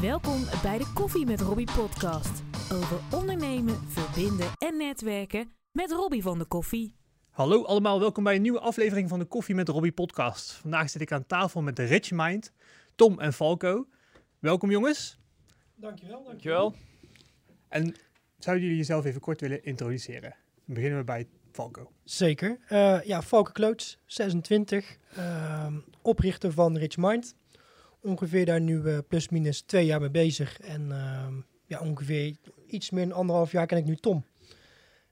Welkom bij de Koffie met Robbie podcast. Over ondernemen, verbinden en netwerken met Robbie van de Koffie. Hallo allemaal, welkom bij een nieuwe aflevering van de Koffie met Robbie podcast. Vandaag zit ik aan tafel met de Rich Mind, Tom en Falco. Welkom jongens. Dankjewel. Dankjewel. En zouden jullie jezelf even kort willen introduceren? Dan beginnen we bij Falco. Zeker. Eh, ja, Valke Kloots, 26, ehm, oprichter van Rich Mind. Ongeveer daar nu uh, plus minus twee jaar mee bezig. En ehm, ja, ongeveer iets meer dan anderhalf jaar ken ik nu Tom.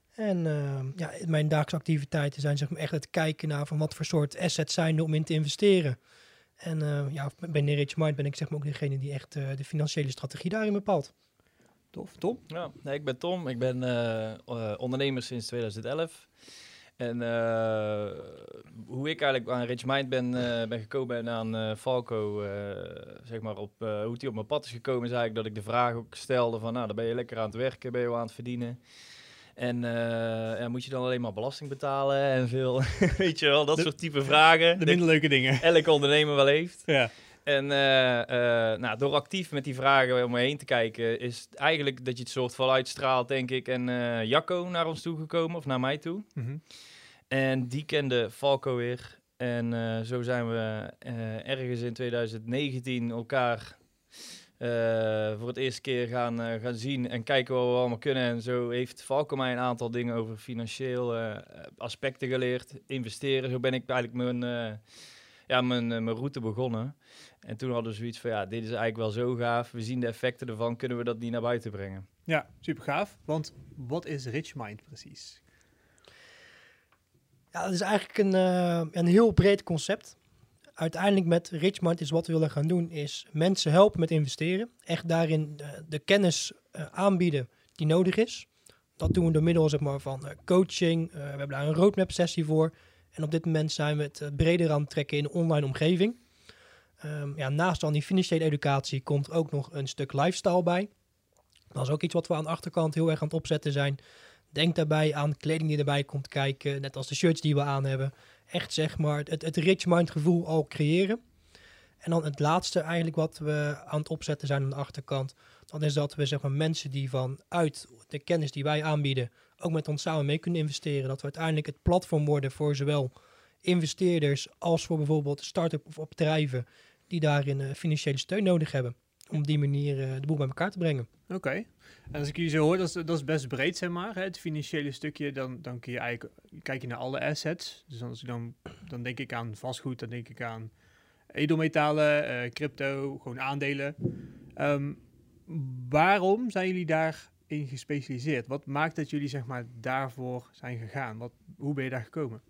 En ehm, ja, mijn dagelijkse activiteiten zijn zeg maar echt het kijken naar van wat voor soort assets zijn er om in te investeren. En uh, ja, bij Rich Mind ben ik zeg maar ook degene die echt uh, de financiële strategie daarin bepaalt. Tof, Tom? Ja, nee, ik ben Tom. Ik ben uh, ondernemer sinds 2011. En hoe ik eigenlijk aan Rich Mind ben, ben gekomen en aan Falco, zeg maar, op, hoe die op mijn pad is gekomen, is eigenlijk dat ik de vraag ook stelde van, nou, dan ben je lekker aan het werken, ben je wel aan het verdienen. En uh, ja, moet je dan alleen maar belasting betalen en veel, weet je wel, dat de, soort type vragen. De minder leuke dingen. Elke ondernemer wel heeft. Ja. En uh, uh, nou, door actief met die vragen om me heen te kijken, is eigenlijk dat je het soort van uitstraalt, denk ik. En Jacco naar ons toe gekomen, of naar mij toe. Mm -hmm. En die kende Falco weer. En zo zijn we ergens in 2019 elkaar uh, voor het eerste keer gaan, gaan zien en kijken wat we allemaal kunnen. En zo heeft Valko mij een aantal dingen over financieel aspecten geleerd. Investeren, zo ben ik eigenlijk mijn, ja, mijn, mijn route begonnen. En toen hadden we zoiets van, ja, dit is eigenlijk wel zo gaaf. We zien de effecten ervan, kunnen we dat niet naar buiten brengen? Ja, super gaaf. Want wat is Rich Mind precies? Ja, dat is eigenlijk een, een heel breed concept uiteindelijk met Richmond is wat we willen gaan doen, is mensen helpen met investeren. Echt daarin de, de kennis uh, aanbieden die nodig is. Dat doen we door middel zeg maar, van coaching. We hebben daar een roadmap sessie voor. En op dit moment zijn we het breder aan het trekken in de online omgeving. Um, ja, naast dan die financiële educatie komt ook nog een stuk lifestyle bij. Dat is ook iets wat we aan de achterkant heel erg aan het opzetten zijn. Denk daarbij aan kleding die erbij komt kijken, net als de shirts die we aan hebben echt zeg maar het, het rich mind gevoel al creëren. En dan het laatste eigenlijk wat we aan het opzetten zijn aan de achterkant. Dan is dat we zeg maar mensen die vanuit de kennis die wij aanbieden ook met ons samen mee kunnen investeren. Dat we uiteindelijk het platform worden voor zowel investeerders als voor bijvoorbeeld start-up of bedrijven die daarin uh, financiële steun nodig hebben. Om op die manier uh, de boel bij elkaar te brengen. Oké. En als ik jullie zo hoor, dat is, dat is best breed, zeg maar. Hè? Het financiële stukje, dan, dan kun je eigenlijk, kijk je naar alle assets. Dus als ik dan, dan denk ik aan vastgoed, dan denk ik aan edelmetalen, uh, crypto, gewoon aandelen. Um, waarom zijn jullie daarin gespecialiseerd? Wat maakt dat jullie, zeg maar, daarvoor zijn gegaan? Wat, hoe ben je daar gekomen?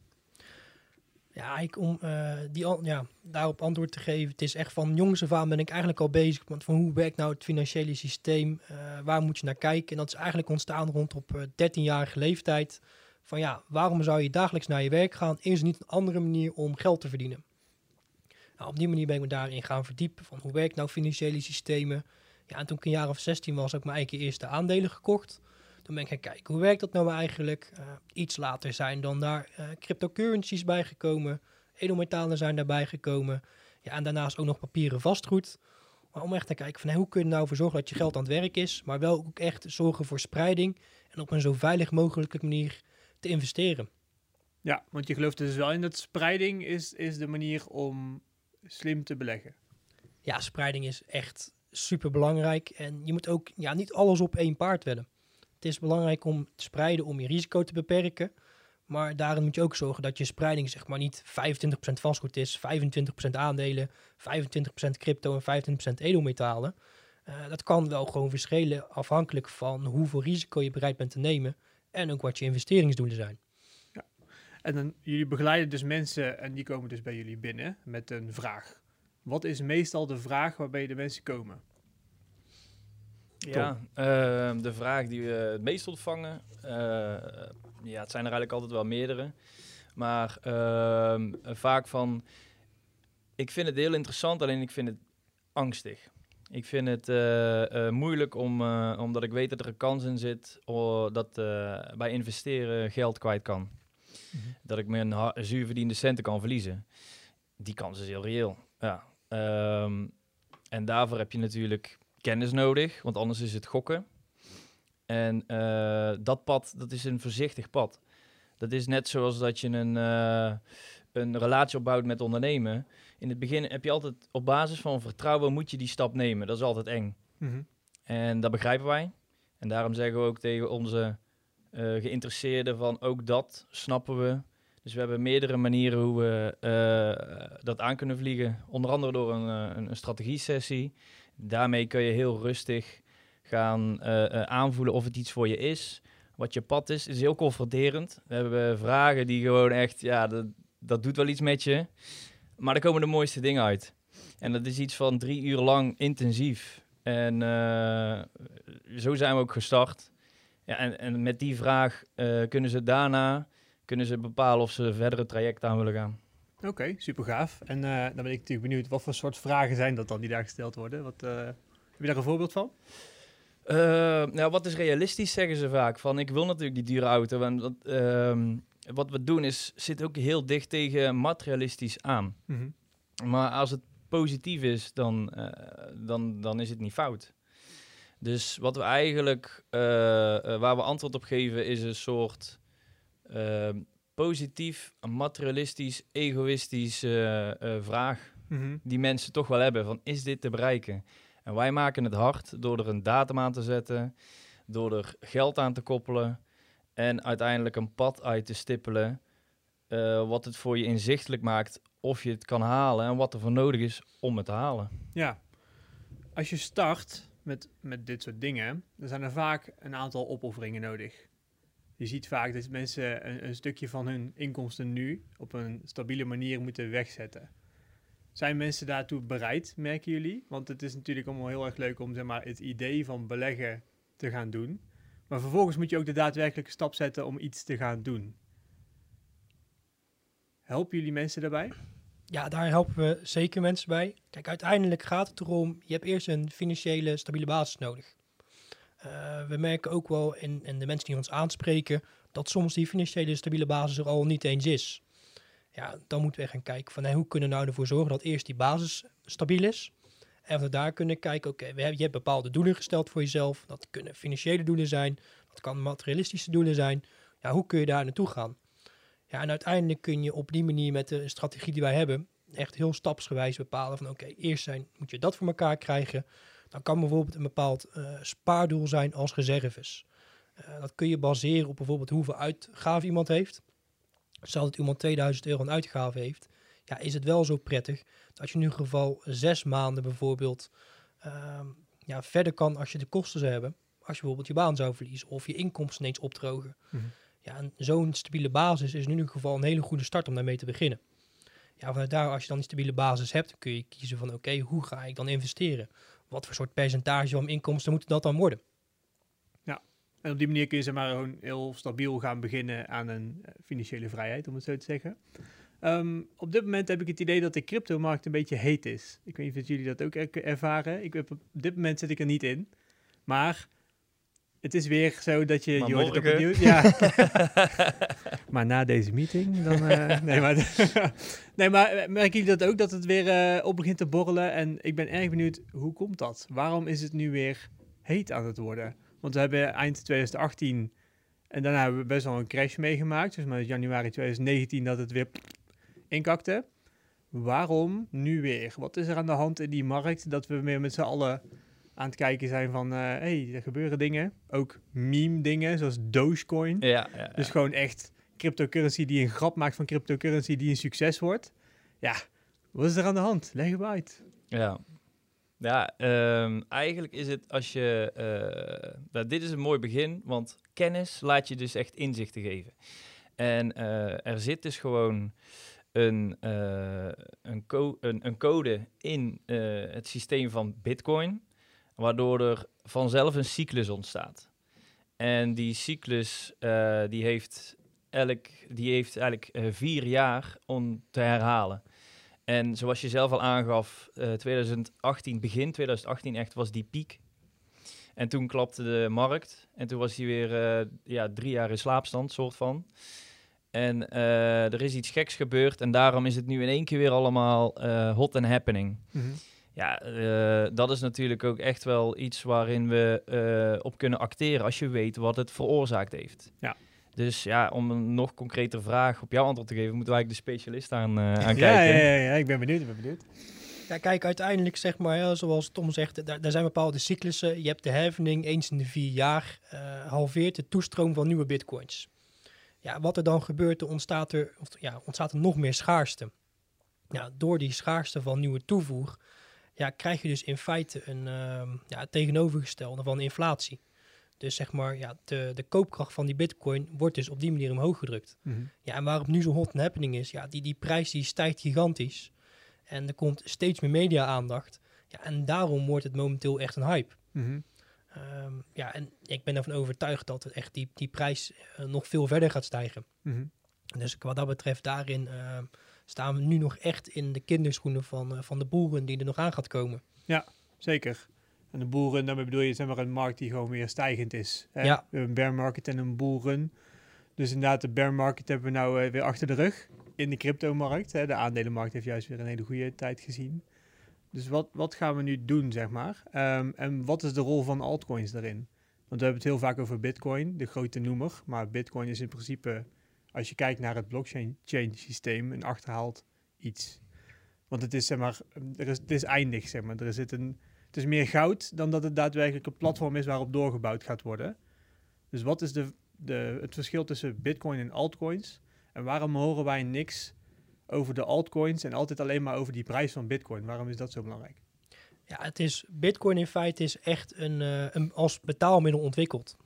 Ja, ik, om uh, die, ja, daarop antwoord te geven. Het is echt van jongs af ben ik eigenlijk al bezig. Van hoe werkt nou het financiële systeem? Uh, waar moet je naar kijken? En dat is eigenlijk ontstaan rond op uh, 13-jarige leeftijd. Van ja, waarom zou je dagelijks naar je werk gaan? Is er niet een andere manier om geld te verdienen? Nou, op die manier ben ik me daarin gaan verdiepen. Van hoe werkt nou financiële systemen? Ja, en toen ik een jaar of 16 was, heb ik mijn eigen eerste aandelen gekocht. Toen ben ik gaan kijken, hoe werkt dat nou eigenlijk? Uh, iets later zijn dan daar uh, cryptocurrencies bijgekomen. Edelmetalen zijn daarbij gekomen. Ja, en daarnaast ook nog papieren vastgoed. Maar om echt te kijken van hey, hoe kun je nou voor zorgen dat je geld aan het werk is. Maar wel ook echt zorgen voor spreiding. En op een zo veilig mogelijke manier te investeren. Ja, want je gelooft dus wel in dat spreiding is, is de manier om slim te beleggen. Ja, spreiding is echt super belangrijk. En je moet ook ja, niet alles op één paard wedden. Het is belangrijk om te spreiden om je risico te beperken. Maar daarin moet je ook zorgen dat je spreiding zeg maar niet 25% vastgoed is, 25% aandelen, 25% crypto en 25% edelmetalen. Uh, dat kan wel gewoon verschillen afhankelijk van hoeveel risico je bereid bent te nemen en ook wat je investeringsdoelen zijn. Ja. En dan, jullie begeleiden dus mensen en die komen dus bij jullie binnen met een vraag. Wat is meestal de vraag waarbij de mensen komen? Ja, uh, de vraag die we het meest ontvangen, uh, ja, het zijn er eigenlijk altijd wel meerdere. Maar uh, vaak van, ik vind het heel interessant, alleen ik vind het angstig. Ik vind het uh, moeilijk om, omdat ik weet dat er een kans in zit dat bij investeren geld kwijt kan. Mm -hmm. Dat ik mijn zuur verdiende centen kan verliezen. Die kans is heel reëel, ja. Um, en daarvoor heb je natuurlijk kennis nodig, want anders is het gokken. En eh, dat pad, dat is een voorzichtig pad. Dat is net zoals dat je een, eh, een relatie opbouwt met ondernemen. In het begin heb je altijd op basis van vertrouwen moet je die stap nemen. Dat is altijd eng. Mhm. En dat begrijpen wij. En daarom zeggen we ook tegen onze eh, geïnteresseerden van ook dat snappen we. Dus we hebben meerdere manieren hoe we dat aan kunnen vliegen. Onder andere door een, een, een strategie-sessie. Daarmee kun je heel rustig gaan eh, eh, aanvoelen of het iets voor je is. Wat je pad is. Is heel confronterend. We hebben vragen die gewoon echt, ja, dat, dat doet wel iets met je. Maar er komen de mooiste dingen uit. En dat is iets van drie uur lang intensief. En eh, zo zijn we ook gestart. Ja, en, en met die vraag eh, kunnen ze daarna kunnen ze bepalen of ze verder het traject aan willen gaan. Oké, super gaaf. En eh, dan ben ik natuurlijk benieuwd, wat voor soort vragen zijn dat dan die daar gesteld worden? Wat, eh, heb je daar een voorbeeld van? Eh, nou, wat is realistisch, zeggen ze vaak. Van, ik wil natuurlijk die dure auto. En dat, ehm, wat we doen is, zit ook heel dicht tegen materialistisch aan. Mhm. Maar als het positief is, dan, dan, dan is het niet fout. Dus wat we eigenlijk, waar we antwoord op geven, is een soort ehm, positief, materialistisch, egoïstisch eh, eh, vraag Mhm. die mensen toch wel hebben. Van, is dit te bereiken? En wij maken het hard door er een datum aan te zetten, door er geld aan te koppelen en uiteindelijk een pad uit te stippelen, eh, wat het voor je inzichtelijk maakt of je het kan halen en wat er voor nodig is om het te halen. Ja, als je start met, met dit soort dingen, dan zijn er vaak een aantal opofferingen nodig. Je ziet vaak dat mensen een, een stukje van hun inkomsten nu op een stabiele manier moeten wegzetten. Zijn mensen daartoe bereid, merken jullie? Want het is natuurlijk allemaal heel erg leuk om zeg maar, het idee van beleggen te gaan doen. Maar vervolgens moet je ook de daadwerkelijke stap zetten om iets te gaan doen. Helpen jullie mensen daarbij? Ja, daar helpen we zeker mensen bij. Kijk, uiteindelijk gaat het erom, je hebt eerst een financiële stabiele basis nodig. Eh, we merken ook wel in, in de mensen die ons aanspreken, dat soms die financiële stabiele basis er al niet eens is. Ja, dan moeten we gaan kijken van hoe kunnen we nou ervoor zorgen dat eerst die basis stabiel is. En van daar kunnen kijken, oké, we je hebt bepaalde doelen gesteld voor jezelf. Dat kunnen financiële doelen zijn, dat kan materialistische doelen zijn. Ja, hoe kun je daar naartoe gaan? Ja, en uiteindelijk kun je op die manier met de strategie die wij hebben, echt heel stapsgewijs bepalen van oké, eerst zijn, moet je dat voor elkaar krijgen. Dan kan bijvoorbeeld een bepaald eh, spaardoel zijn als reserves. Eh, dat kun je baseren op bijvoorbeeld hoeveel uitgaven iemand heeft. Stel dat iemand 2000 euro aan uitgaven heeft, ja, is het wel zo prettig dat als je in ieder geval zes maanden bijvoorbeeld ehm, ja, verder kan als je de kosten zou hebben. Als je bijvoorbeeld je baan zou verliezen of je inkomsten ineens opdrogen. Mhm. Ja, en zo'n stabiele basis is in ieder geval een hele goede start om daarmee te beginnen. Ja, vanuit daar, als je dan een stabiele basis hebt, kun je kiezen van oké, hoe ga ik dan investeren? Wat voor soort percentage van inkomsten moet dat dan worden? En op die manier kun je zeg maar gewoon heel stabiel gaan beginnen aan een eh, financiële vrijheid, om het zo te zeggen. Ehm, op dit moment heb ik het idee dat de cryptomarkt een beetje heet is. Ik weet niet of jullie dat ook er- ervaren. Ik heb, op dit moment zit ik er niet in. Maar het is weer zo dat je... Maar je hoort het op morgen? het nieuws. Ja. maar na deze meeting dan... eh, nee, maar, nee, maar eh, merken jullie dat ook? Dat het weer eh, op begint te borrelen? En ik ben erg benieuwd, hoe komt dat? Waarom is het nu weer heet aan het worden? Want we hebben eind 2018 en daarna hebben we best wel een crash meegemaakt. Dus maar januari 2019 dat het weer inkakte. Waarom nu weer? Wat is er aan de hand in die markt dat we weer met z'n allen aan het kijken zijn van... hé, hey, er gebeuren dingen. Ook meme dingen, zoals Dogecoin. Ja, ja. Dus gewoon echt cryptocurrency die een grap maakt van cryptocurrency die een succes wordt. Ja, wat is er aan de hand? Leg het uit. Ja, ja ehm, eigenlijk is het als je... eh, nou, dit is een mooi begin, want kennis laat je dus echt inzichten geven. En eh, er zit dus gewoon een, eh, een, co- een, een code in eh, het systeem van Bitcoin, waardoor er vanzelf een cyclus ontstaat. En die cyclus eh, die heeft, elk, die heeft eigenlijk eh, vier jaar om te herhalen. En zoals je zelf al aangaf, eh 2018, begin 2018 echt was die piek. En toen klapte de markt. En toen was hij weer eh, ja, drie jaar in slaapstand, soort van. En eh, er is iets geks gebeurd. En daarom is het nu in één keer weer allemaal eh, hot and happening. Ja, Ja, eh, dat is natuurlijk ook echt wel iets waarin we eh, op kunnen acteren als je weet wat het veroorzaakt heeft. Ja. Dus ja, om een nog concreter vraag op jouw antwoord te geven, moeten wij eigenlijk de specialist aan, eh, aan ja, kijken. ja, ja, ja, ik ben benieuwd, ik ben benieuwd. Ja, kijk, uiteindelijk zeg maar, ja, zoals Tom zegt, daar, daar zijn bepaalde cyclussen. Je hebt de heffing eens in de vier jaar, eh, halveert de toestroom van nieuwe bitcoins. Ja, wat er dan gebeurt, er ontstaat er, of, ja, ontstaat er nog meer schaarste. Ja, door die schaarste van nieuwe toevoer, ja, krijg je dus in feite een ehm, ja, tegenovergestelde van inflatie. Dus zeg maar, ja, de, de koopkracht van die bitcoin wordt dus op die manier omhoog gedrukt. Mhm. Ja, en waarom nu zo hot een happening is, ja, die, die prijs die stijgt gigantisch. En er komt steeds meer media-aandacht. Ja, en daarom wordt het momenteel echt een hype. Mhm. Ehm, ja, en ik ben ervan overtuigd dat het echt die, die prijs eh, nog veel verder gaat stijgen. Mhm. Dus wat dat betreft, daarin ehm, staan we nu nog echt in de kinderschoenen van, eh, van de boeren die er nog aan gaat komen. Zeker. En de boeren, daarmee bedoel je zeg maar een markt die gewoon weer stijgend is. Hè? Ja. We hebben een bear market en een bullrun. Dus inderdaad, de bear market hebben we nou eh, weer achter de rug in de cryptomarkt. Hè? De aandelenmarkt heeft juist weer een hele goede tijd gezien. Dus wat, wat gaan we nu doen, zeg maar? Ehm, en wat is de rol van altcoins daarin? Want we hebben het heel vaak over bitcoin, de grote noemer. Maar bitcoin is in principe, als je kijkt naar het blockchain chain systeem, een achterhaald iets. Want het is, zeg maar, er is, het is eindig, zeg maar. Er zit een, het is meer goud dan dat het daadwerkelijk een platform is waarop doorgebouwd gaat worden. Dus wat is de, de, het verschil tussen bitcoin en altcoins? En waarom horen wij niks over de altcoins en altijd alleen maar over die prijs van bitcoin? Waarom is dat zo belangrijk? Ja, het is, bitcoin in feite is echt een, eh, een, als betaalmiddel ontwikkeld.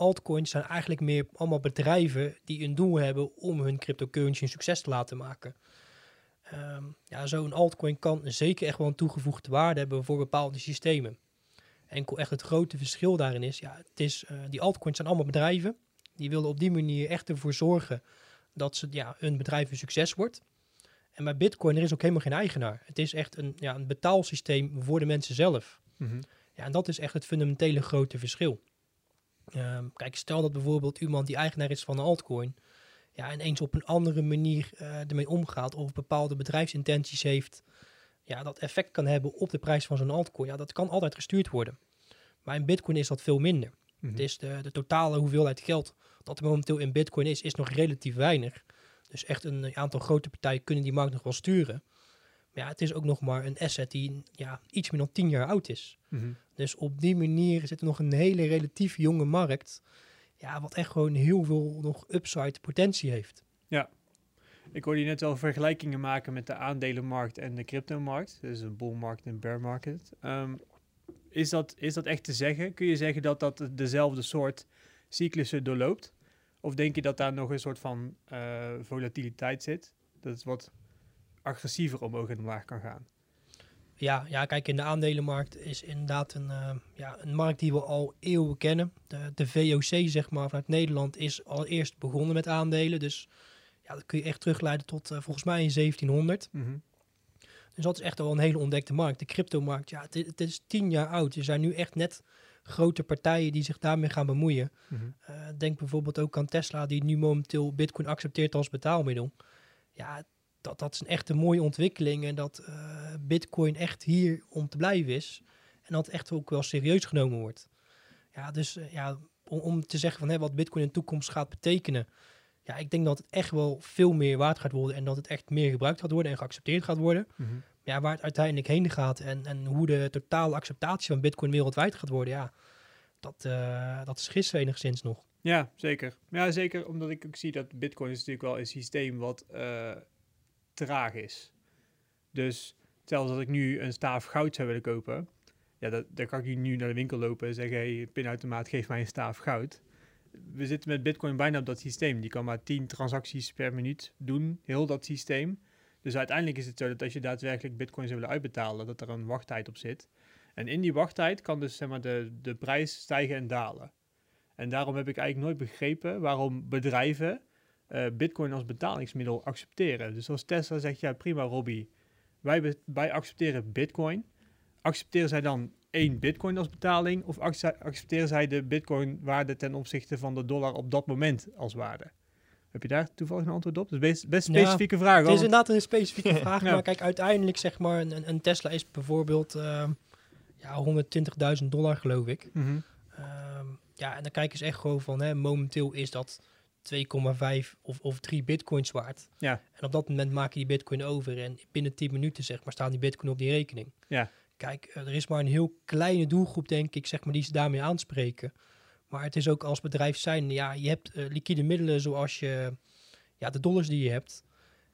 Altcoins zijn eigenlijk meer allemaal bedrijven die een doel hebben om hun cryptocurrency een succes te laten maken. Ehm, ja, zo'n altcoin kan zeker echt wel een toegevoegde waarde hebben voor bepaalde systemen. Enkel echt het grote verschil daarin is, ja, het is, eh, die altcoins zijn allemaal bedrijven. Die willen op die manier echt ervoor zorgen dat ze, ja, hun bedrijf een succes wordt. En bij Bitcoin, er is ook helemaal geen eigenaar. Het is echt een, ja, een betaalsysteem voor de mensen zelf. Ja, en dat is echt het fundamentele grote verschil. Ehm, kijk, stel dat bijvoorbeeld iemand die eigenaar is van een altcoin, ja, ineens op een andere manier eh, ermee omgaat of bepaalde bedrijfsintenties heeft, ja, dat effect kan hebben op de prijs van zo'n altcoin. Ja, dat kan altijd gestuurd worden. Maar in Bitcoin is dat veel minder. Mhm. Het is de, de totale hoeveelheid geld dat er momenteel in Bitcoin is, is nog relatief weinig. Dus echt een aantal grote partijen kunnen die markt nog wel sturen. Ja, het is ook nog maar een asset die ja, iets meer dan 10 jaar oud is. Mhm. Dus op die manier zit er nog een hele relatief jonge markt. Ja, wat echt gewoon heel veel nog upside potentie heeft. Ik hoorde je net wel vergelijkingen maken met de aandelenmarkt en de cryptomarkt. Dus een bull market en bear market. Ehm, is, dat, is dat echt te zeggen? Kun je zeggen dat dat dezelfde soort cyclussen doorloopt? Of denk je dat daar nog een soort van eh, volatiliteit zit? Dat het wat agressiever omhoog en omlaag kan gaan? Ja, ja, kijk, in de aandelenmarkt is inderdaad een, eh, ja, een markt die we al eeuwen kennen. De, de VOC, zeg maar, vanuit Nederland is al eerst begonnen met aandelen. Dus ja, dat kun je echt terugleiden tot eh, volgens mij in 1700. Mhm. Dus dat is echt al een hele ontdekte markt. De cryptomarkt, ja, het, is tien jaar oud. Er zijn nu echt net grote partijen die zich daarmee gaan bemoeien. Mhm. Eh, denk bijvoorbeeld ook aan Tesla, die nu momenteel Bitcoin accepteert als betaalmiddel. Ja, dat, dat is een echt een mooie ontwikkeling. En dat eh, Bitcoin echt hier om te blijven is. En dat het echt ook wel serieus genomen wordt. Ja, dus eh, ja, om, om te zeggen van hè, wat Bitcoin in de toekomst gaat betekenen. Ja, ik denk dat het echt wel veel meer waard gaat worden. En dat het echt meer gebruikt gaat worden en geaccepteerd gaat worden. Mhm. Ja, waar het uiteindelijk heen gaat en, en hoe de totale acceptatie van Bitcoin wereldwijd gaat worden. Ja, dat, eh, dat is gisteren enigszins nog. Ja, zeker. Ja, zeker omdat ik ook zie dat Bitcoin is natuurlijk wel een systeem wat traag is. Dus stel dat ik nu een staaf goud zou willen kopen, ja, dat, dan kan ik nu naar de winkel lopen en zeggen, hey, pinautomaat, geef mij een staaf goud. We zitten met Bitcoin bijna op dat systeem. Die kan maar 10 transacties per minuut doen, heel dat systeem. Dus uiteindelijk is het zo dat als je daadwerkelijk Bitcoin zou willen uitbetalen, dat er een wachttijd op zit. En in die wachttijd kan dus zeg maar, de, de prijs stijgen en dalen. En daarom heb ik eigenlijk nooit begrepen waarom bedrijven eh, Bitcoin als betalingsmiddel accepteren. Dus als Tesla zegt, ja prima Robbie, wij, wij accepteren Bitcoin. Accepteren zij dan één Bitcoin als betaling of acce- accepteren zij de Bitcoin waarde ten opzichte van de dollar op dat moment als waarde? Heb je daar toevallig een antwoord op? Dat is best, best Ja, specifieke vraag. Het is want- inderdaad een specifieke vraag, Ja. maar kijk, uiteindelijk zeg maar, een, een Tesla is bijvoorbeeld ehm, ja, 120.000 dollar geloof ik. Mhm. Ehm, ja, en dan kijken ze echt gewoon van, hè, momenteel is dat 2,5 of, of 3 bitcoins waard. Ja. En op dat moment maak je die bitcoin over en binnen 10 minuten zeg maar staan die bitcoin op die rekening. Ja. Kijk, eh, er is maar een heel kleine doelgroep denk ik, zeg maar, die ze daarmee aanspreken. Maar het is ook als bedrijf zijn, ja, je hebt eh, liquide middelen zoals je, ja, de dollars die je hebt.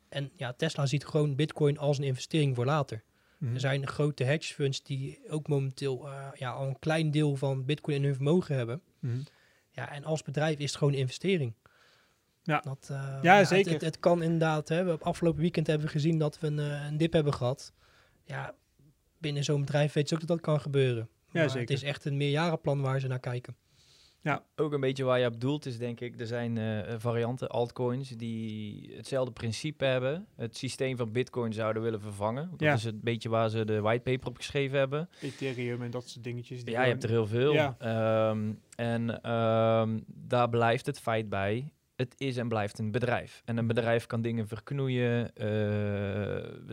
En ja, Tesla ziet gewoon bitcoin als een investering voor later. Mhm. Er zijn grote hedge funds die ook momenteel eh, ja, al een klein deel van bitcoin in hun vermogen hebben. Mhm. Ja, en als bedrijf is het gewoon een investering. Ja. Dat, eh, Ja, het- zeker. Het, het, kan inderdaad. Hè, we op afgelopen weekend hebben we gezien dat we een, eh, een dip hebben gehad. Ja, binnen zo'n bedrijf weet ze ook dat dat kan gebeuren. Maar Het zeker. is echt een meerjarenplan waar ze naar kijken. Ook een beetje waar je op doelt is denk ik, er zijn eh, varianten, altcoins, die hetzelfde principe hebben. Het systeem van bitcoin zouden willen vervangen. Dat Ja. is het beetje waar ze de whitepaper op geschreven hebben. Ethereum en dat soort dingetjes. die Ja, je hebt er heel veel. Ja. Ehm, en ehm, daar blijft het feit bij. Het is en blijft een bedrijf. En een bedrijf kan dingen verknoeien. eh,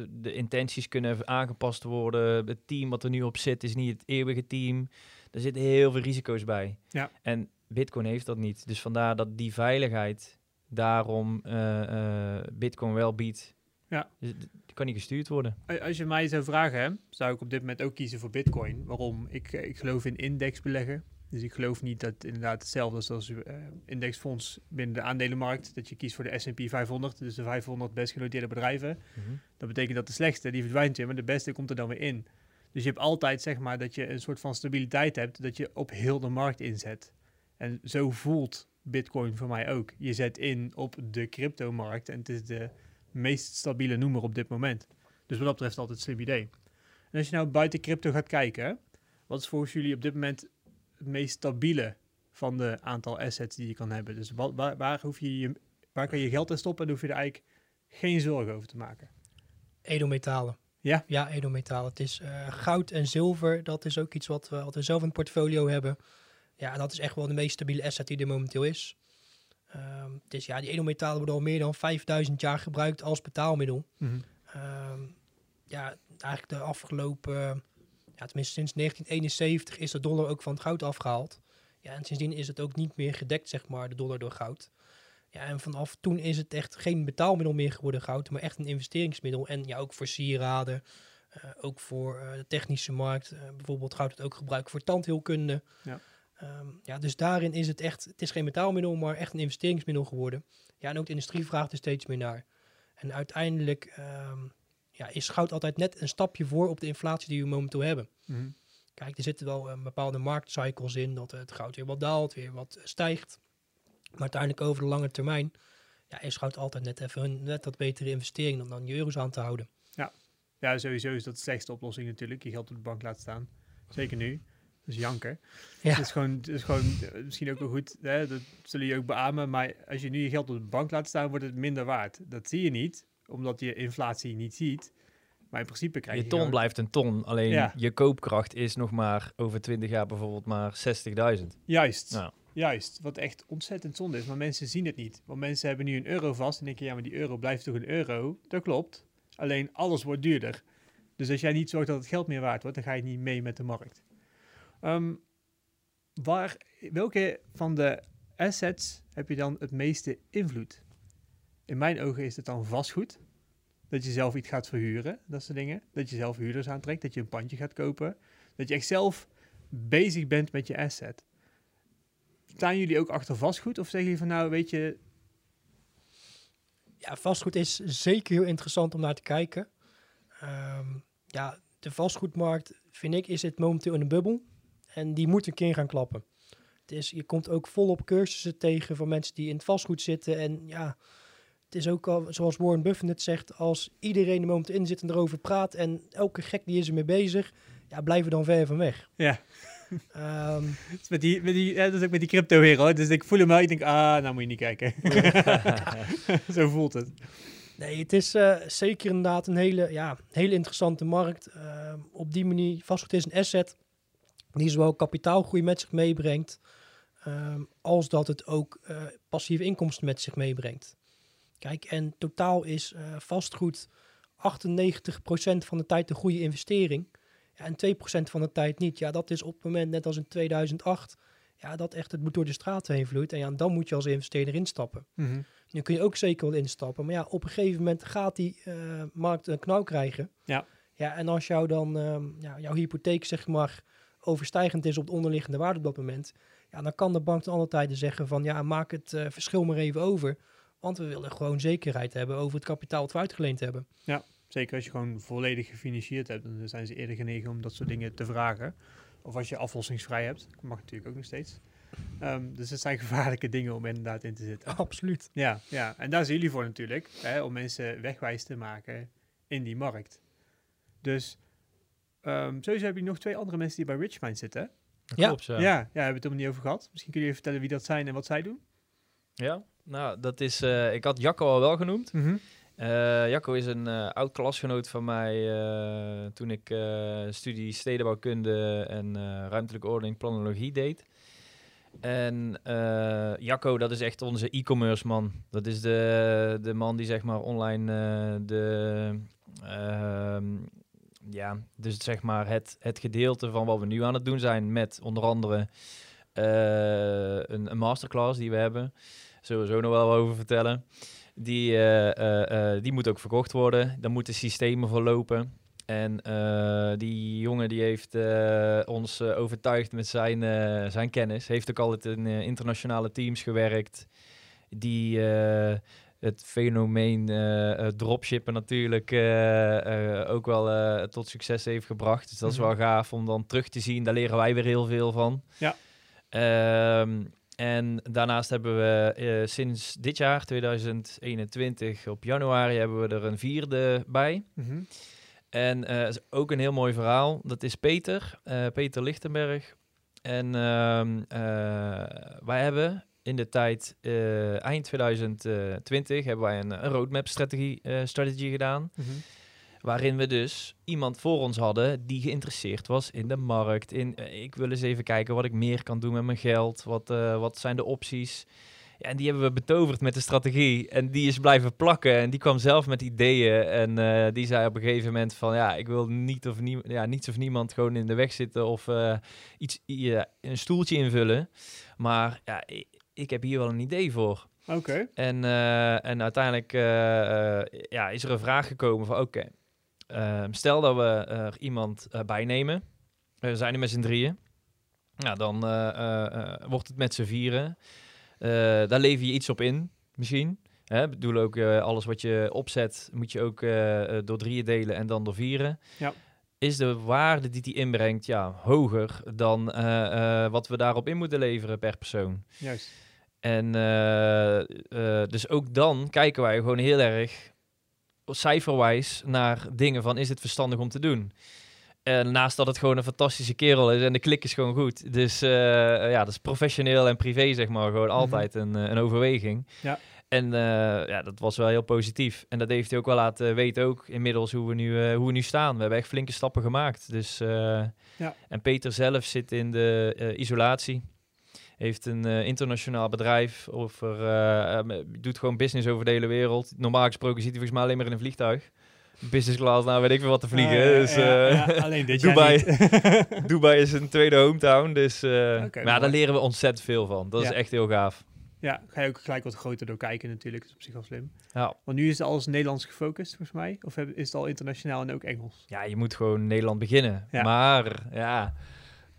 de intenties kunnen aangepast worden. Het team wat er nu op zit is niet het eeuwige team. Er zitten heel veel risico's bij. Ja. En Bitcoin heeft dat niet. Dus vandaar dat die veiligheid daarom eh, eh, Bitcoin wel biedt. Ja. Dus die kan niet gestuurd worden. Als je mij zou vragen, hè, zou ik op dit moment ook kiezen voor Bitcoin. Waarom? Ik, ik geloof in indexbeleggen. Dus ik geloof niet dat het inderdaad hetzelfde is als een indexfonds binnen de aandelenmarkt. Dat je kiest voor de S&P 500, dus de 500 best genoteerde bedrijven. Dat betekent dat de slechtste, die verdwijnt weer, maar de beste komt er dan weer in. Dus je hebt altijd, zeg maar, dat je een soort van stabiliteit hebt, dat je op heel de markt inzet. En zo voelt Bitcoin voor mij ook. Je zet in op de cryptomarkt en het is de meest stabiele noemer op dit moment. Dus wat dat betreft altijd een slim idee. En als je nou buiten crypto gaat kijken, wat is volgens jullie op dit moment meest stabiele van de aantal assets die je kan hebben? Dus wat, waar, waar, hoef je je, waar kan je geld in stoppen en hoef je er eigenlijk geen zorgen over te maken? Edelmetalen. Ja? Ja, edelmetalen. Het is eh, goud en zilver. Dat is ook iets wat we, wat we zelf in het portfolio hebben. Ja, en dat is echt wel de meest stabiele asset die er momenteel is. Ehm, het is, ja, die edelmetalen worden al meer dan 5000 jaar gebruikt als betaalmiddel. Ehm, ja, eigenlijk de afgelopen, ja, tenminste sinds 1971 is de dollar ook van het goud afgehaald. Ja, en sindsdien is het ook niet meer gedekt, zeg maar, de dollar door goud. Ja, en vanaf toen is het echt geen betaalmiddel meer geworden, goud, maar echt een investeringsmiddel. En ja, ook voor sieraden, eh, ook voor eh, de technische markt. Eh, bijvoorbeeld goud het ook gebruikt voor tandheelkunde. Ja. Ehm, ja, dus daarin is het echt, het is geen betaalmiddel, maar echt een investeringsmiddel geworden. Ja, en ook de industrie vraagt er steeds meer naar. En uiteindelijk ehm, ja, is goud altijd net een stapje voor op de inflatie die we momenteel hebben. Mhm. Kijk, er zitten wel een bepaalde marktcycles in, dat het goud weer wat daalt, weer wat stijgt. Maar uiteindelijk over de lange termijn ja, is goud altijd net even een net wat betere investering dan dan je euro's aan te houden. Ja, sowieso is dat de slechtste oplossing natuurlijk. Je geld op de bank laten staan. Zeker nu. Dus janken. Ja. Het is gewoon, het is gewoon eh, misschien ook wel goed, hè, dat zullen je ook beamen. Maar als je nu je geld op de bank laat staan, wordt het minder waard. Dat zie je niet, omdat je inflatie niet ziet. Maar in principe krijg je Je ton gewoon- blijft een ton, alleen Ja. je koopkracht is nog maar over 20 jaar bijvoorbeeld maar 60.000. Juist, juist. Wat echt ontzettend zonde is. Maar mensen zien het niet. Want mensen hebben nu een euro vast en denken, ja, maar die euro blijft toch een euro? Dat klopt. Alleen alles wordt duurder. Dus als jij niet zorgt dat het geld meer waard wordt, dan ga je niet mee met de markt. Ehm, waar, welke van de assets heb je dan het meeste invloed? In mijn ogen is het dan vastgoed. Dat je zelf iets gaat verhuren, dat soort dingen. Dat je zelf huurders aantrekt, dat je een pandje gaat kopen. Dat je echt zelf bezig bent met je asset. Staan jullie ook achter vastgoed? Of zeggen jullie van nou, weet je... Ja, vastgoed is zeker heel interessant om naar te kijken. Ehm, ja, de vastgoedmarkt, vind ik, is het momenteel in een bubbel. En die moet een keer gaan klappen. Het is, je komt ook volop cursussen tegen van mensen die in het vastgoed zitten. En ja, het is ook al, zoals Warren Buffett het zegt, als iedereen er momenteel in zit en erover praat en elke gek die is ermee bezig, ja, blijf er dan ver van weg. Ja. Ehm, is met die, met die, ja, dat is ook met die crypto hoor. Dus ik voel hem wel. Ik denk, ah, nou moet je niet kijken. Zo voelt het. Nee, het is eh, zeker inderdaad een hele, ja, hele interessante markt. Ehm, op die manier, vastgoed is een asset die zowel kapitaalgroei met zich meebrengt. ehm, als dat het ook eh, passieve inkomsten met zich meebrengt. Kijk, en totaal is eh, vastgoed 98% van de tijd een goede investering. Ja, en 2% van de tijd niet. Ja, dat is op het moment, net als in 2008, ja, dat echt het bloed door de straten heen vloeit. En ja, dan moet je als investeerder instappen. Mhm. Nu kun je ook zeker wel instappen. Maar ja, op een gegeven moment gaat die eh, markt een knauw krijgen. Ja. Ja, en als jou dan, ehm, ja, jouw hypotheek zeg maar overstijgend is op de onderliggende waarde op dat moment. Ja, dan kan de bank ten alle tijden zeggen van ja, maak het eh, verschil maar even over. Want we willen gewoon zekerheid hebben over het kapitaal dat we uitgeleend hebben. Zeker als je gewoon volledig gefinancierd hebt, dan zijn ze eerder genegen om dat soort dingen te vragen. Of als je aflossingsvrij hebt, dat mag natuurlijk ook nog steeds. Ehm, dus het zijn gevaarlijke dingen om inderdaad in te zitten. Absoluut. Ja, ja. en daar zijn jullie voor natuurlijk, hè, om mensen wegwijs te maken in die markt. Dus ehm sowieso heb je nog twee andere mensen die bij Richmind zitten. Dat Ja. klopt, Ja. ja, hebben we het er nog niet over gehad. Misschien kun je even vertellen wie dat zijn en wat zij doen. Ja, nou, dat is... eh, ik had Jacco al wel genoemd. Eh, Jacco is een eh, oud klasgenoot van mij toen ik studie stedenbouwkunde en ruimtelijke ordening planologie deed. En Jacco, dat is echt onze e-commerce man. Dat is de, de man die zeg maar online de... ehm, ja, dus zeg maar het, het gedeelte van wat we nu aan het doen zijn met onder andere een, een masterclass die we hebben. Sowieso nog wel over vertellen. Die, eh, eh, eh, die moet ook verkocht worden. Daar moeten systemen voor lopen. En die jongen die heeft ons overtuigd met zijn, zijn kennis. Heeft ook altijd in internationale teams gewerkt. Die het fenomeen eh, dropshippen natuurlijk ook wel tot succes heeft gebracht. Dus dat is Mhm. wel gaaf om dan terug te zien. Daar leren wij weer heel veel van. Ja. Ehm, en daarnaast hebben we eh, sinds dit jaar, 2021, op januari, hebben we er een vierde bij. Mhm. En eh, is ook een heel mooi verhaal. Dat is Peter, eh, Peter Lichtenberg. En ehm, eh, wij hebben in de tijd, eind 2020, hebben wij een, een roadmap-strategie eh, strategie gedaan. Mhm. Waarin we dus iemand voor ons hadden die geïnteresseerd was in de markt. In, eh, ik wil eens even kijken wat ik meer kan doen met mijn geld. Wat, eh, wat zijn de opties? Ja, en die hebben we betoverd met de strategie. En die is blijven plakken. En die kwam zelf met ideeën. En eh, die zei op een gegeven moment van... Ja, ik wil niet of nie ja, niets of niemand gewoon in de weg zitten... of iets, ja, een stoeltje invullen. Maar ja, ik, ik heb hier wel een idee voor. Oké. En, en uiteindelijk ja, is er een vraag gekomen van oké, ehm, stel dat we er iemand eh, bijnemen. We zijn er met z'n drieën. Nou, dan eh, eh, wordt het met z'n vieren. Daar lever je iets op in, misschien. Ik bedoel ook, alles wat je opzet, moet je ook door drieën delen en dan door vieren. Ja. Is de waarde die die inbrengt ja, hoger dan wat we daarop in moeten leveren per persoon? Juist. En dus ook dan kijken wij gewoon heel erg cijferwijs naar dingen van is het verstandig om te doen. En naast dat het gewoon een fantastische kerel is en de klik is gewoon goed. Dus eh, ja, dat is professioneel en privé zeg maar gewoon altijd een, eh, een overweging. Ja. En eh, ja, dat was wel heel positief. En dat heeft hij ook wel laten weten ook inmiddels hoe we nu, hoe we nu staan. We hebben echt flinke stappen gemaakt. Dus, Ja. En Peter zelf zit in de isolatie heeft een eh, internationaal bedrijf over, eh, eh, doet gewoon business over de hele wereld. Normaal gesproken zit hij volgens mij alleen maar in een vliegtuig. Business class, nou weet ik veel wat te vliegen. Ah, ja, dus, ja, ja, alleen dit Dubai. Dubai is een tweede hometown, dus eh, maar ja, daar leren we ontzettend veel van. Dat is echt heel gaaf. ja, ga je ook gelijk wat groter door kijken natuurlijk. Dat is op zich wel slim. Ja. Want nu is het alles Nederlands gefocust, volgens mij. Of is het al internationaal en ook Engels? ja, je moet gewoon Nederland beginnen. Ja. Maar ja,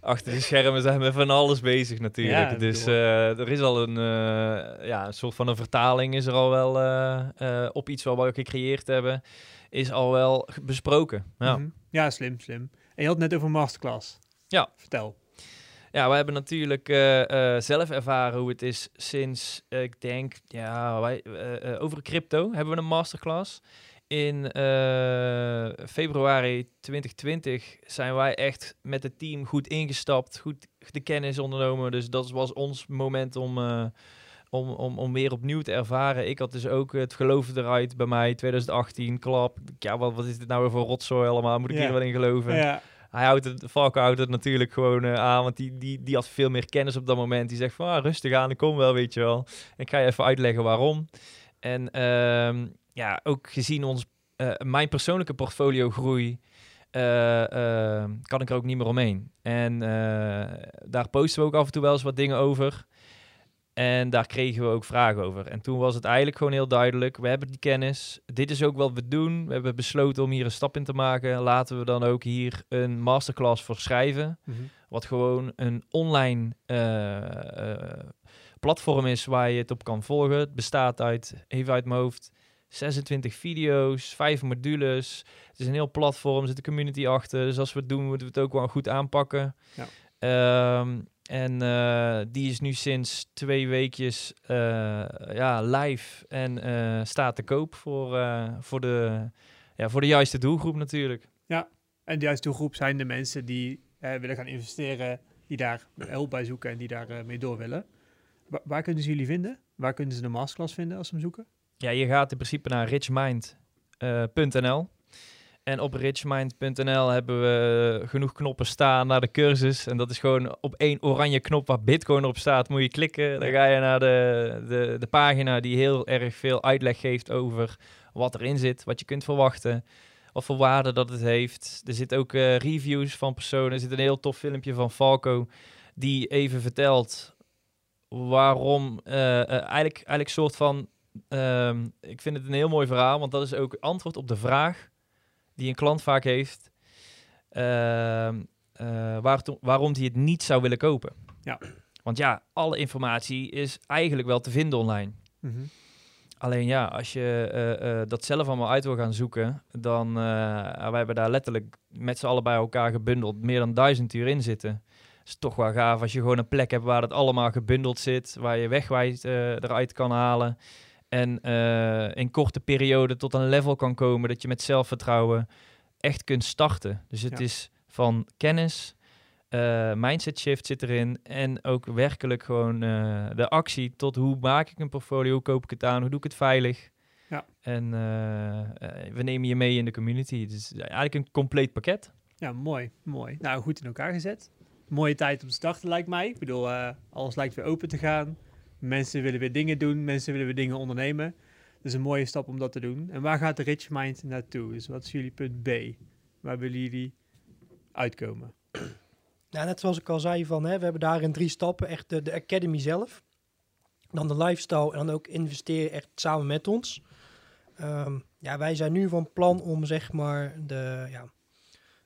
achter de schermen zijn we van alles bezig natuurlijk. Ja, dus eh, er is al een, eh, ja, een soort van een vertaling is er al wel eh, op iets wat we gecreëerd hebben, is al wel besproken. Ja. Mhm. ja, slim, slim. En je had net over masterclass. Ja. Vertel. Ja, we hebben natuurlijk zelf ervaren hoe het is sinds, ik denk, ja, wij, over crypto hebben we een masterclass. In eh, februari 2020 zijn wij echt met het team goed ingestapt, goed de kennis ondernomen. Dus dat was ons moment om, eh, om, om, om weer opnieuw te ervaren. Ik had dus ook het geloof eruit bij mij, 2018, klap. Ja, wat, wat is dit nou weer voor rotzooi allemaal? Moet ik hier wel in geloven? Hij houdt het, Falco houdt het natuurlijk gewoon eh, aan, want die, die, die had veel meer kennis op dat moment. Die zegt van, ah, rustig aan, ik kom wel, weet je wel. Ik ga je even uitleggen waarom. En ehm, ja, ook gezien ons, eh, mijn persoonlijke portfolio groei, eh, ehm, kan ik er ook niet meer omheen. En eh, daar posten we ook af en toe wel eens wat dingen over. En daar kregen we ook vragen over. En toen was het eigenlijk gewoon heel duidelijk. We hebben die kennis. Dit is ook wat we doen. We hebben besloten om hier een stap in te maken. Laten we dan ook hier een masterclass voor schrijven. Mhm. Wat gewoon een online platform is waar je het op kan volgen. Het bestaat uit, even uit mijn hoofd, 26 video's, 5 modules. Het is een heel platform, er zit een community achter. Dus als we het doen, moeten we het ook wel goed aanpakken. Ja. Ehm, en eh, die is nu sinds twee weekjes eh, ja, live en eh, staat te koop voor, voor, de, ja, voor de juiste doelgroep natuurlijk. En de juiste doelgroep zijn de mensen die willen gaan investeren, die daar hulp bij zoeken en die daar mee door willen. Wa- waar kunnen ze jullie vinden? Waar kunnen ze de masterclass vinden als ze hem zoeken? Ja, je gaat in principe naar richmind.nl. en op richmind.nl hebben we genoeg knoppen staan naar de cursus. En dat is gewoon op één oranje knop waar Bitcoin op staat, moet je klikken. Dan ga je naar de, de, de pagina die heel erg veel uitleg geeft over wat erin zit, wat je kunt verwachten, wat voor waarde dat het heeft. Er zitten ook eh, reviews van personen. Er zit een heel tof filmpje van Falco die even vertelt waarom eh, eh, eigenlijk, eigenlijk soort van Ehm, ik vind het een heel mooi verhaal, want dat is ook antwoord op de vraag die een klant vaak heeft. ehm, eh, waar waarom hij het niet zou willen kopen. Ja. Want ja, alle informatie is eigenlijk wel te vinden online. Mhm. Alleen ja, als je eh, eh, dat zelf allemaal uit wil gaan zoeken, dan uh, wij hebben daar letterlijk met z'n allen bij elkaar gebundeld meer dan duizend uur in zitten. Is toch wel gaaf als je gewoon een plek hebt waar het allemaal gebundeld zit, waar je wegwijs eruit kan halen. En eh, in korte periode tot een level kan komen dat je met zelfvertrouwen echt kunt starten. Dus het Ja. is van kennis, eh, mindset shift zit erin en ook werkelijk gewoon eh, de actie tot hoe maak ik een portfolio, hoe koop ik het aan, hoe doe ik het veilig. Ja. En we nemen je mee in de community. Het is eigenlijk een compleet pakket. Ja, mooi, mooi. Nou, goed in elkaar gezet. Mooie tijd om te starten, lijkt mij. Ik bedoel, alles lijkt weer open te gaan. Mensen willen weer dingen doen, mensen willen weer dingen ondernemen. Dus een mooie stap om dat te doen. En waar gaat de Rich Mind naartoe? Dus wat is jullie punt B? Waar willen jullie uitkomen? Nou, net zoals ik al zei, van, hè, we hebben daarin drie stappen. Echt de, de academy zelf. Dan de lifestyle en dan ook investeren echt samen met ons. Ehm, ja, wij zijn nu van plan om zeg maar de, ja,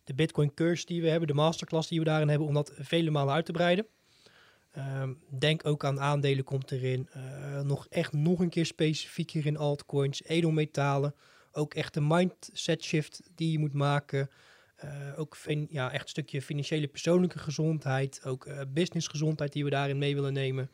de Bitcoin cursus die we hebben, de masterclass die we daarin hebben, om dat vele malen uit te breiden. Ehm, denk ook aan aandelen komt erin. Eh, nog echt nog een keer specifieker in altcoins, edelmetalen. Ook echt de mindset shift die je moet maken. Eh, ook fin- ja, echt een stukje financiële persoonlijke gezondheid. Ook eh businessgezondheid die we daarin mee willen nemen.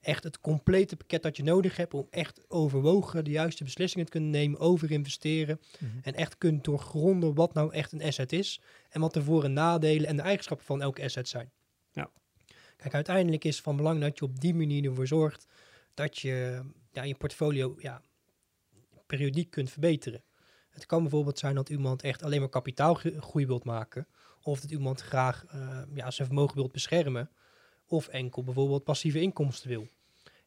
Echt het complete pakket dat je nodig hebt om echt overwogen de juiste beslissingen te kunnen nemen over investeren. En echt kunt doorgronden wat nou echt een asset is. En wat de voor- en nadelen en de eigenschappen van elke asset zijn. Kijk, uiteindelijk is het van belang dat je op die manier ervoor zorgt dat je ja, je portfolio ja, periodiek kunt verbeteren. Het kan bijvoorbeeld zijn dat iemand echt alleen maar kapitaalgroei wilt maken. Of dat iemand graag eh, ja, zijn vermogen wilt beschermen. Of enkel bijvoorbeeld passieve inkomsten wil.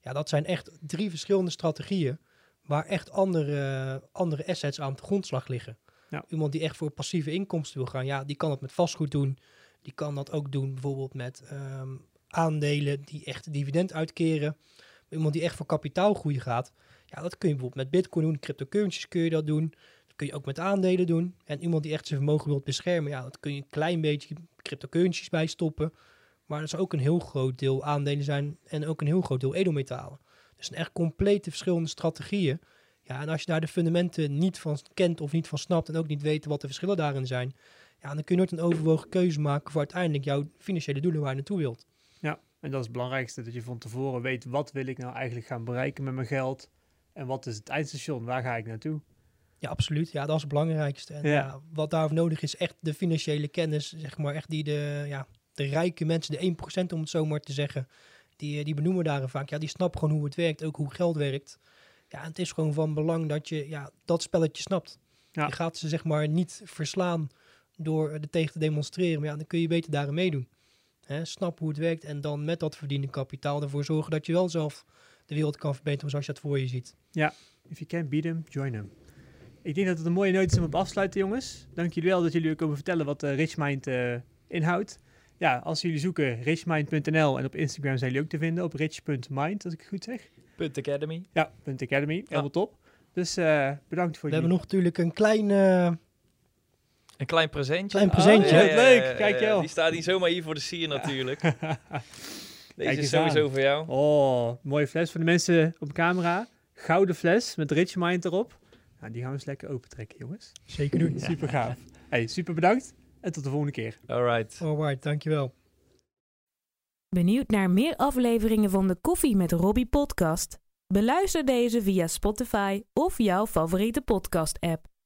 Ja, dat zijn echt drie verschillende strategieën waar echt andere, andere assets aan de grondslag liggen. Ja. Iemand die echt voor passieve inkomsten wil gaan, ja, die kan het met vastgoed doen. Die kan dat ook doen bijvoorbeeld met ehm, aandelen die echt dividend uitkeren. Iemand die echt voor kapitaalgroei gaat, ja, dat kun je bijvoorbeeld met bitcoin doen. Cryptocurrencies kun je dat doen. Dat kun je ook met aandelen doen. En iemand die echt zijn vermogen wilt beschermen, ja, dat kun je een klein beetje cryptocurrencies bij stoppen. Maar er zou ook een heel groot deel aandelen zijn en ook een heel groot deel edelmetalen. Dus een echt complete verschillende strategieën. Ja, en als je daar de fundamenten niet van kent of niet van snapt en ook niet weet wat de verschillen daarin zijn, ja, dan kun je nooit een overwogen keuze maken voor uiteindelijk jouw financiële doelen waar je naartoe wilt. En dat is het belangrijkste, dat je van tevoren weet wat wil ik nou eigenlijk gaan bereiken met mijn geld. En wat is het eindstation, waar ga ik naartoe? Ja, absoluut. Ja, dat is het belangrijkste. En Ja. ja. wat daarvoor nodig is, echt de financiële kennis, zeg maar, echt die de, ja, de rijke mensen, de 1% om het zo maar te zeggen, die, eh, die benoemen daar vaak. Ja, die snappen gewoon hoe het werkt, ook hoe geld werkt. Ja, het is gewoon van belang dat je ja, dat spelletje snapt. Ja. Je gaat ze zeg maar niet verslaan door er tegen te demonstreren. Maar ja, dan kun je beter daarin meedoen. Hè, snap hoe het werkt en dan met dat verdiende kapitaal ervoor zorgen dat je wel zelf de wereld kan verbeteren zoals je dat voor je ziet. If you can't beat them, join them. Ik denk dat het een mooie noot is om op afsluiten, jongens. Dank jullie wel dat jullie komen vertellen wat uh, Richmind uh, inhoudt. Ja, als jullie zoeken richmind.nl en op Instagram zijn jullie ook te vinden op rich.mind, als ik het goed zeg. Punt Academy. Ja, punt Academy. Helemaal top. Dus uh, bedankt voor We jullie. hebben nog natuurlijk een klein... een klein presentje. Klein presentje. Oh, ja, leuk. Kijk jou. Die staat niet zomaar hier voor de sier natuurlijk. Deze is sowieso aan. voor jou. Oh, mooie fles voor de mensen op camera. Gouden fles met Richmind erop. Nou, die gaan we eens lekker opentrekken, jongens. Zeker doen. super gaaf. Hey, super bedankt en tot de volgende keer. Alright. Alright, dankjewel. Benieuwd naar meer afleveringen van de Koffie met Robbie podcast? Beluister deze via Spotify of jouw favoriete podcast app.